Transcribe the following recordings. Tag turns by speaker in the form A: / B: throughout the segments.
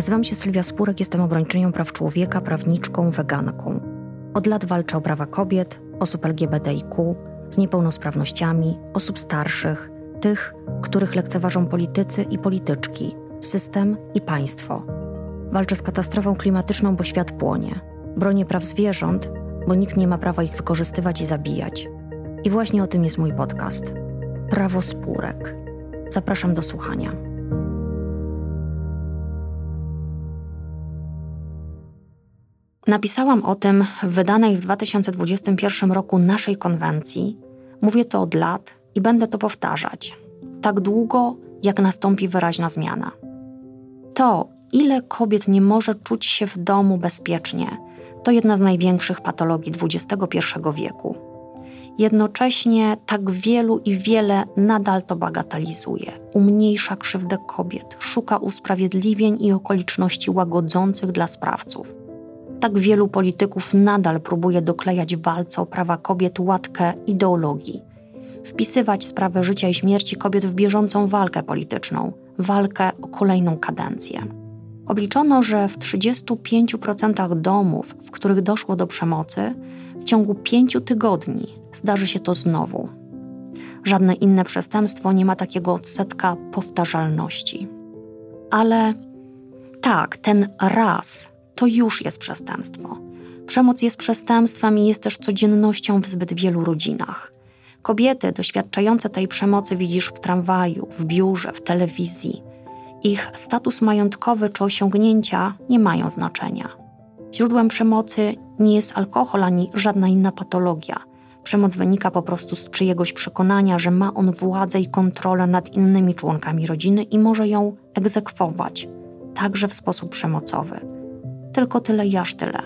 A: Nazywam się Sylwia Spurek, jestem obrończynią praw człowieka, prawniczką, weganką. Od lat walczę o prawa kobiet, osób LGBTIQ, z niepełnosprawnościami, osób starszych, tych, których lekceważą politycy i polityczki, system i państwo. Walczę z katastrofą klimatyczną, bo świat płonie. Bronię praw zwierząt, bo nikt nie ma prawa ich wykorzystywać i zabijać. I właśnie o tym jest mój podcast. Prawo spórek. Zapraszam do słuchania. Napisałam o tym w wydanej w 2021 roku naszej konwencji. Mówię to od lat i będę to powtarzać. Tak długo, jak nastąpi wyraźna zmiana. To, ile kobiet nie może czuć się w domu bezpiecznie, to jedna z największych patologii XXI wieku. Jednocześnie tak wielu i wiele nadal to bagatelizuje, umniejsza krzywdę kobiet, szuka usprawiedliwień i okoliczności łagodzących dla sprawców. Tak wielu polityków nadal próbuje doklejać walce o prawa kobiet łatkę ideologii, wpisywać sprawę życia i śmierci kobiet w bieżącą walkę polityczną, walkę o kolejną kadencję. Obliczono, że w 35% domów, w których doszło do przemocy, w ciągu pięciu tygodni zdarzy się to znowu. Żadne inne przestępstwo nie ma takiego odsetka powtarzalności. Ale tak, ten raz to już jest przestępstwo. Przemoc jest przestępstwem i jest też codziennością w zbyt wielu rodzinach. Kobiety doświadczające tej przemocy widzisz w tramwaju, w biurze, w telewizji. Ich status majątkowy czy osiągnięcia nie mają znaczenia. Źródłem przemocy nie jest alkohol ani żadna inna patologia. Przemoc wynika po prostu z czyjegoś przekonania, że ma on władzę i kontrolę nad innymi członkami rodziny i może ją egzekwować, także w sposób przemocowy. Tylko tyle i aż tyle.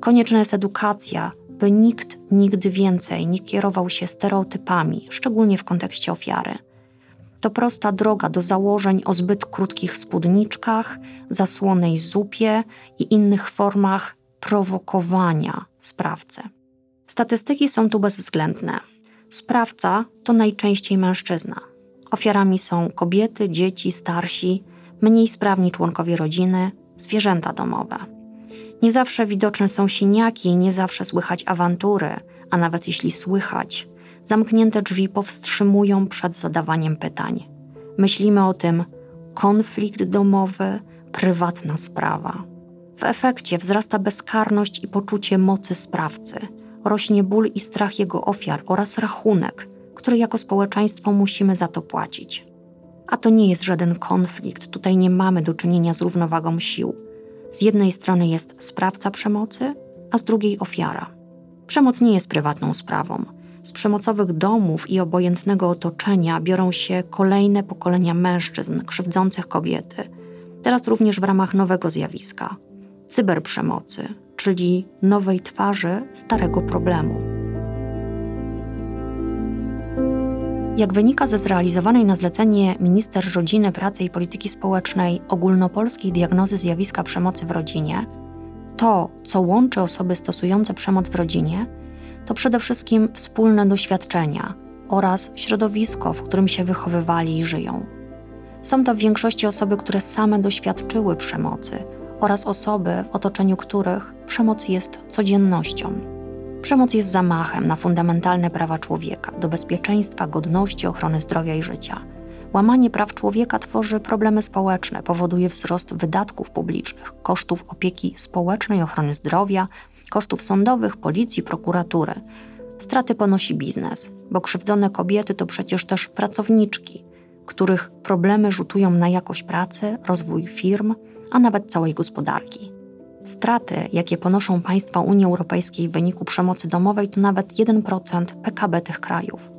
A: Konieczna jest edukacja, by nikt nigdy więcej nie kierował się stereotypami, szczególnie w kontekście ofiary. To prosta droga do założeń o zbyt krótkich spódniczkach, zasłonej zupie i innych formach prowokowania sprawcy. Statystyki są tu bezwzględne. Sprawca to najczęściej mężczyzna. Ofiarami są kobiety, dzieci, starsi, mniej sprawni członkowie rodziny, zwierzęta domowe. Nie zawsze widoczne są siniaki, nie zawsze słychać awantury, a nawet jeśli słychać, zamknięte drzwi powstrzymują przed zadawaniem pytań. Myślimy o tym konflikt domowy, prywatna sprawa. W efekcie wzrasta bezkarność i poczucie mocy sprawcy, rośnie ból i strach jego ofiar oraz rachunek, który jako społeczeństwo musimy za to płacić. A to nie jest żaden konflikt, tutaj nie mamy do czynienia z równowagą sił z jednej strony jest sprawca przemocy, a z drugiej ofiara. Przemoc nie jest prywatną sprawą. Z przemocowych domów i obojętnego otoczenia biorą się kolejne pokolenia mężczyzn krzywdzących kobiety. Teraz również w ramach nowego zjawiska cyberprzemocy, czyli nowej twarzy starego problemu. Jak wynika ze zrealizowanej na zlecenie minister rodziny, pracy i polityki społecznej ogólnopolskiej diagnozy zjawiska przemocy w rodzinie, to, co łączy osoby stosujące przemoc w rodzinie, to przede wszystkim wspólne doświadczenia oraz środowisko, w którym się wychowywali i żyją. Są to w większości osoby, które same doświadczyły przemocy oraz osoby, w otoczeniu których przemoc jest codziennością. Przemoc jest zamachem na fundamentalne prawa człowieka do bezpieczeństwa, godności, ochrony zdrowia i życia. Łamanie praw człowieka tworzy problemy społeczne, powoduje wzrost wydatków publicznych, kosztów opieki społecznej, ochrony zdrowia, kosztów sądowych, policji, prokuratury. Straty ponosi biznes, bo krzywdzone kobiety to przecież też pracowniczki, których problemy rzutują na jakość pracy, rozwój firm, a nawet całej gospodarki. Straty, jakie ponoszą państwa Unii Europejskiej w wyniku przemocy domowej, to nawet 1% PKB tych krajów.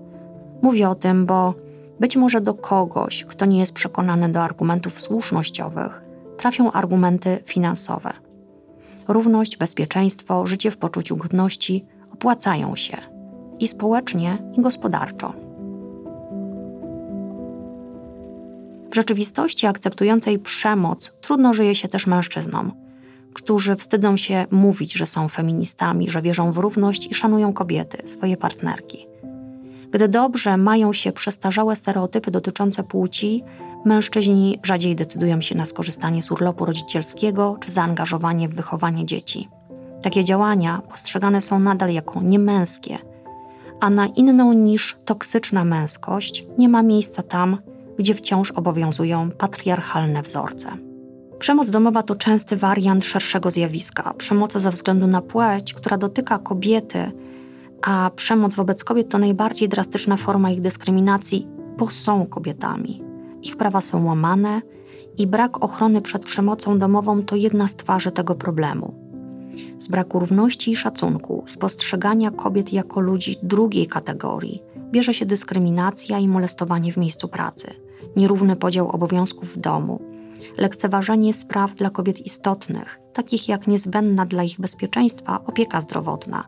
A: Mówię o tym, bo być może do kogoś, kto nie jest przekonany do argumentów słusznościowych, trafią argumenty finansowe. Równość, bezpieczeństwo, życie w poczuciu godności opłacają się i społecznie, i gospodarczo. W rzeczywistości akceptującej przemoc trudno żyje się też mężczyznom którzy wstydzą się mówić, że są feministami, że wierzą w równość i szanują kobiety, swoje partnerki. Gdy dobrze mają się przestarzałe stereotypy dotyczące płci, mężczyźni rzadziej decydują się na skorzystanie z urlopu rodzicielskiego czy zaangażowanie w wychowanie dzieci. Takie działania postrzegane są nadal jako niemęskie, a na inną niż toksyczna męskość nie ma miejsca tam, gdzie wciąż obowiązują patriarchalne wzorce. Przemoc domowa to częsty wariant szerszego zjawiska przemocy ze względu na płeć, która dotyka kobiety, a przemoc wobec kobiet to najbardziej drastyczna forma ich dyskryminacji, bo są kobietami. Ich prawa są łamane i brak ochrony przed przemocą domową to jedna z twarzy tego problemu. Z braku równości i szacunku, z postrzegania kobiet jako ludzi drugiej kategorii, bierze się dyskryminacja i molestowanie w miejscu pracy, nierówny podział obowiązków w domu, lekceważenie spraw dla kobiet istotnych, takich jak niezbędna dla ich bezpieczeństwa opieka zdrowotna.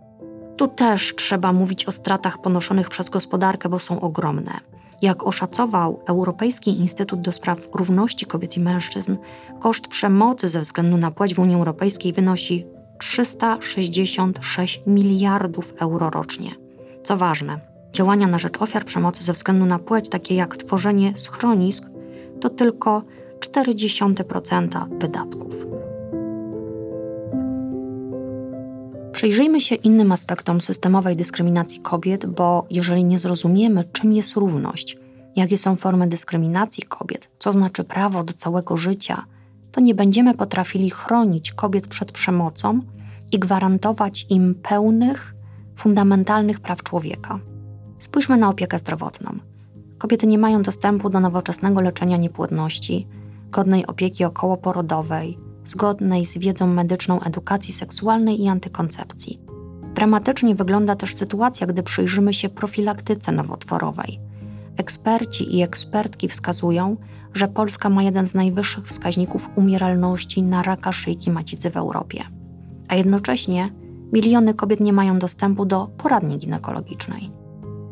A: Tu też trzeba mówić o stratach ponoszonych przez gospodarkę, bo są ogromne. Jak oszacował Europejski Instytut do Spraw Równości Kobiet i Mężczyzn, koszt przemocy ze względu na płeć w Unii Europejskiej wynosi 366 miliardów euro rocznie. Co ważne, działania na rzecz ofiar przemocy ze względu na płeć, takie jak tworzenie schronisk, to tylko 0,4% wydatków. Przyjrzyjmy się innym aspektom systemowej dyskryminacji kobiet, bo jeżeli nie zrozumiemy, czym jest równość, jakie są formy dyskryminacji kobiet, co znaczy prawo do całego życia, to nie będziemy potrafili chronić kobiet przed przemocą i gwarantować im pełnych, fundamentalnych praw człowieka. Spójrzmy na opiekę zdrowotną. Kobiety nie mają dostępu do nowoczesnego leczenia niepłodności, godnej opieki okołoporodowej, zgodnej z wiedzą medyczną edukacji seksualnej i antykoncepcji. Dramatycznie wygląda też sytuacja, gdy przyjrzymy się profilaktyce nowotworowej. Eksperci i ekspertki wskazują, że Polska ma jeden z najwyższych wskaźników umieralności na raka szyjki macicy w Europie. A jednocześnie miliony kobiet nie mają dostępu do poradni ginekologicznej.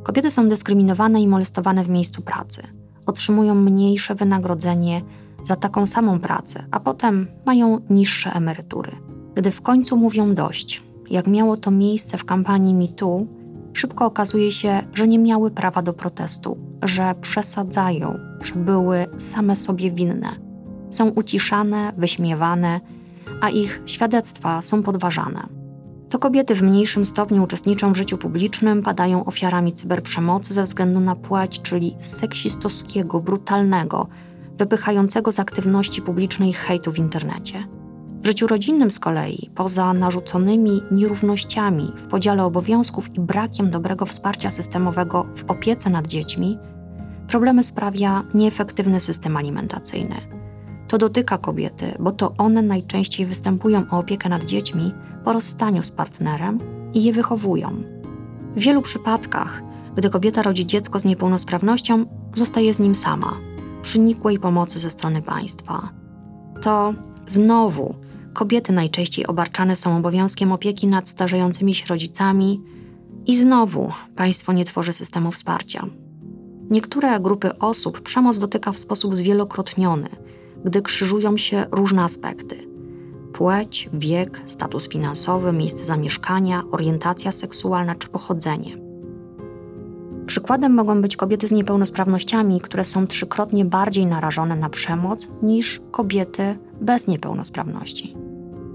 A: Kobiety są dyskryminowane i molestowane w miejscu pracy. Otrzymują mniejsze wynagrodzenie za taką samą pracę, a potem mają niższe emerytury. Gdy w końcu mówią dość, jak miało to miejsce w kampanii MeToo, szybko okazuje się, że nie miały prawa do protestu, że przesadzają, że były same sobie winne. Są uciszane, wyśmiewane, a ich świadectwa są podważane. To kobiety w mniejszym stopniu uczestniczą w życiu publicznym, padają ofiarami cyberprzemocy ze względu na płeć, czyli seksistowskiego, brutalnego, wypychającego z aktywności publicznej hejtu w internecie. W życiu rodzinnym z kolei, poza narzuconymi nierównościami w podziale obowiązków i brakiem dobrego wsparcia systemowego w opiece nad dziećmi, problemy sprawia nieefektywny system alimentacyjny. To dotyka kobiety, bo to one najczęściej występują o opiekę nad dziećmi po rozstaniu z partnerem i je wychowują. W wielu przypadkach, gdy kobieta rodzi dziecko z niepełnosprawnością, zostaje z nim sama – przy nikłej pomocy ze strony państwa. To znowu kobiety najczęściej obarczane są obowiązkiem opieki nad starzejącymi się rodzicami i znowu państwo nie tworzy systemu wsparcia. Niektóre grupy osób przemoc dotyka w sposób zwielokrotniony, gdy krzyżują się różne aspekty płeć, wiek, status finansowy, miejsce zamieszkania, orientacja seksualna czy pochodzenie. Przykładem mogą być kobiety z niepełnosprawnościami, które są trzykrotnie bardziej narażone na przemoc niż kobiety bez niepełnosprawności.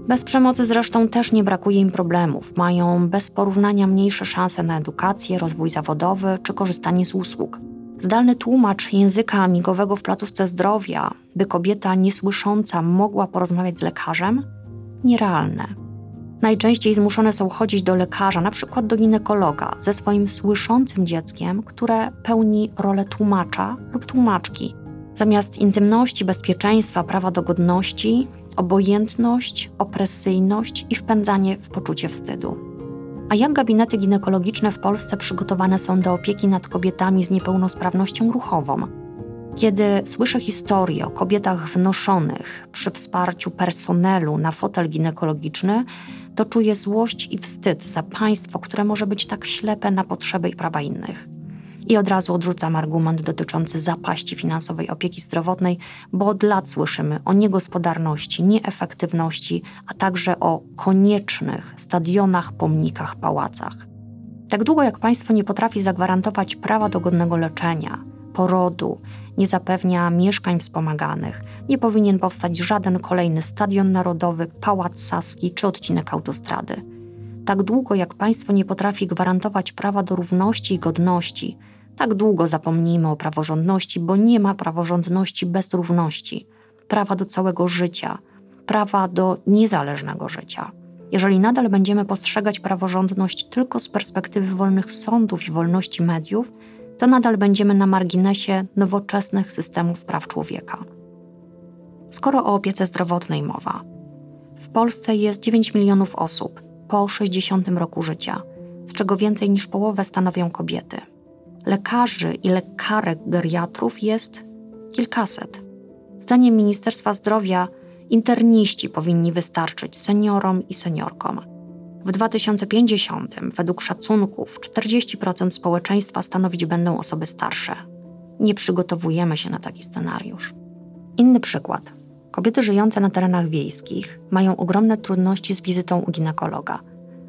A: Bez przemocy zresztą też nie brakuje im problemów. Mają bez porównania mniejsze szanse na edukację, rozwój zawodowy czy korzystanie z usług. Zdalny tłumacz języka amigowego w placówce zdrowia, by kobieta niesłysząca mogła porozmawiać z lekarzem? Nierealne. Najczęściej zmuszone są chodzić do lekarza, na przykład do ginekologa, ze swoim słyszącym dzieckiem, które pełni rolę tłumacza lub tłumaczki. Zamiast intymności, bezpieczeństwa, prawa do godności, obojętność, opresyjność i wpędzanie w poczucie wstydu. A jak gabinety ginekologiczne w Polsce przygotowane są do opieki nad kobietami z niepełnosprawnością ruchową? Kiedy słyszę historie o kobietach wnoszonych przy wsparciu personelu na fotel ginekologiczny, to czuję złość i wstyd za państwo, które może być tak ślepe na potrzeby i prawa innych. I od razu odrzucam argument dotyczący zapaści finansowej opieki zdrowotnej, bo od lat słyszymy o niegospodarności, nieefektywności, a także o koniecznych stadionach, pomnikach, pałacach. Tak długo jak państwo nie potrafi zagwarantować prawa do godnego leczenia, porodu, nie zapewnia mieszkań wspomaganych, nie powinien powstać żaden kolejny stadion narodowy, pałac saski czy odcinek autostrady. Tak długo jak państwo nie potrafi gwarantować prawa do równości i godności, tak długo zapomnijmy o praworządności, bo nie ma praworządności bez równości, prawa do całego życia, prawa do niezależnego życia. Jeżeli nadal będziemy postrzegać praworządność tylko z perspektywy wolnych sądów i wolności mediów, to nadal będziemy na marginesie nowoczesnych systemów praw człowieka. Skoro o opiece zdrowotnej mowa, w Polsce jest 9 milionów osób po 60 roku życia, z czego więcej niż połowę stanowią kobiety. Lekarzy i lekarek geriatrów jest kilkaset. Zdaniem Ministerstwa Zdrowia interniści powinni wystarczyć seniorom i seniorkom. W 2050 według szacunków 40% społeczeństwa stanowić będą osoby starsze. Nie przygotowujemy się na taki scenariusz. Inny przykład. Kobiety żyjące na terenach wiejskich mają ogromne trudności z wizytą u ginekologa.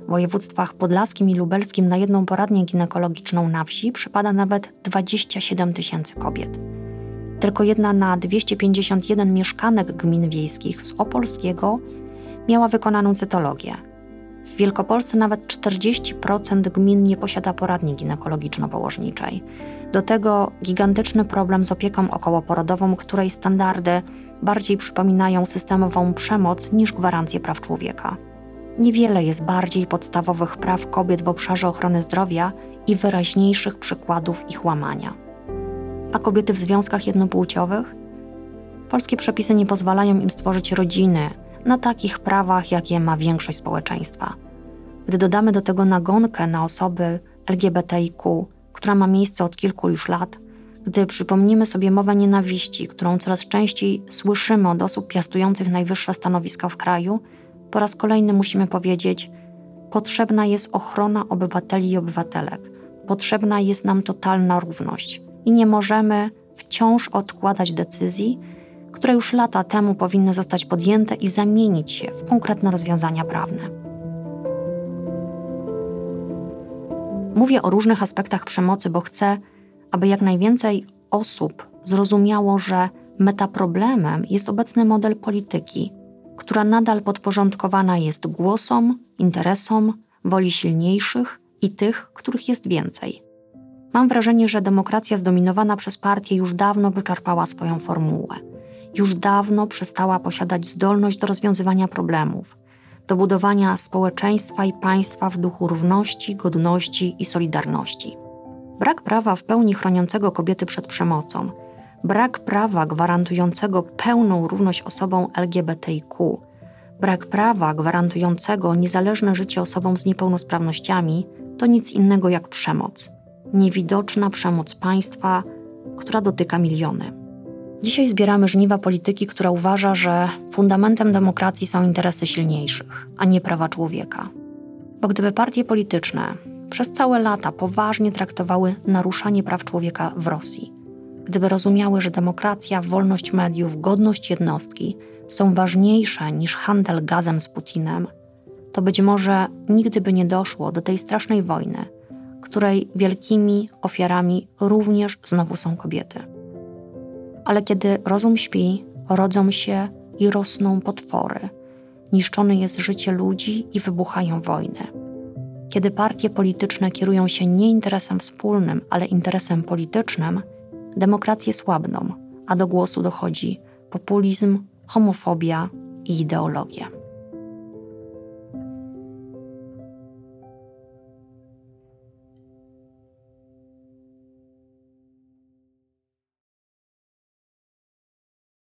A: W województwach podlaskim i lubelskim na jedną poradnię ginekologiczną na wsi przypada nawet 27 tysięcy kobiet. Tylko jedna na 251 mieszkanek gmin wiejskich z Opolskiego miała wykonaną cytologię. W Wielkopolsce nawet 40% gmin nie posiada poradni ginekologiczno-położniczej. Do tego gigantyczny problem z opieką okołoporodową, której standardy bardziej przypominają systemową przemoc niż gwarancję praw człowieka. Niewiele jest bardziej podstawowych praw kobiet w obszarze ochrony zdrowia i wyraźniejszych przykładów ich łamania a kobiety w związkach jednopłciowych? Polskie przepisy nie pozwalają im stworzyć rodziny na takich prawach, jakie ma większość społeczeństwa. Gdy dodamy do tego nagonkę na osoby LGBTIQ, która ma miejsce od kilku już lat, gdy przypomnimy sobie mowę nienawiści, którą coraz częściej słyszymy od osób piastujących najwyższe stanowiska w kraju, po raz kolejny musimy powiedzieć: potrzebna jest ochrona obywateli i obywatelek, potrzebna jest nam totalna równość i nie możemy wciąż odkładać decyzji, które już lata temu powinny zostać podjęte i zamienić się w konkretne rozwiązania prawne. Mówię o różnych aspektach przemocy, bo chcę, aby jak najwięcej osób zrozumiało, że metaproblemem jest obecny model polityki, która nadal podporządkowana jest głosom, interesom, woli silniejszych i tych, których jest więcej. Mam wrażenie, że demokracja zdominowana przez partię już dawno wyczerpała swoją formułę. Już dawno przestała posiadać zdolność do rozwiązywania problemów, do budowania społeczeństwa i państwa w duchu równości, godności i solidarności. Brak prawa w pełni chroniącego kobiety przed przemocą, brak prawa gwarantującego pełną równość osobom LGBTIQ, brak prawa gwarantującego niezależne życie osobom z niepełnosprawnościami to nic innego jak przemoc niewidoczna przemoc państwa, która dotyka miliony. Dzisiaj zbieramy żniwa polityki, która uważa, że fundamentem demokracji są interesy silniejszych, a nie prawa człowieka. Bo gdyby partie polityczne przez całe lata poważnie traktowały naruszanie praw człowieka w Rosji, gdyby rozumiały, że demokracja, wolność mediów, godność jednostki są ważniejsze niż handel gazem z Putinem, to być może nigdy by nie doszło do tej strasznej wojny, której wielkimi ofiarami również znowu są kobiety. Ale kiedy rozum śpi, rodzą się i rosną potwory, niszczone jest życie ludzi i wybuchają wojny. Kiedy partie polityczne kierują się nie interesem wspólnym, ale interesem politycznym, demokracje słabną, a do głosu dochodzi populizm, homofobia i ideologia.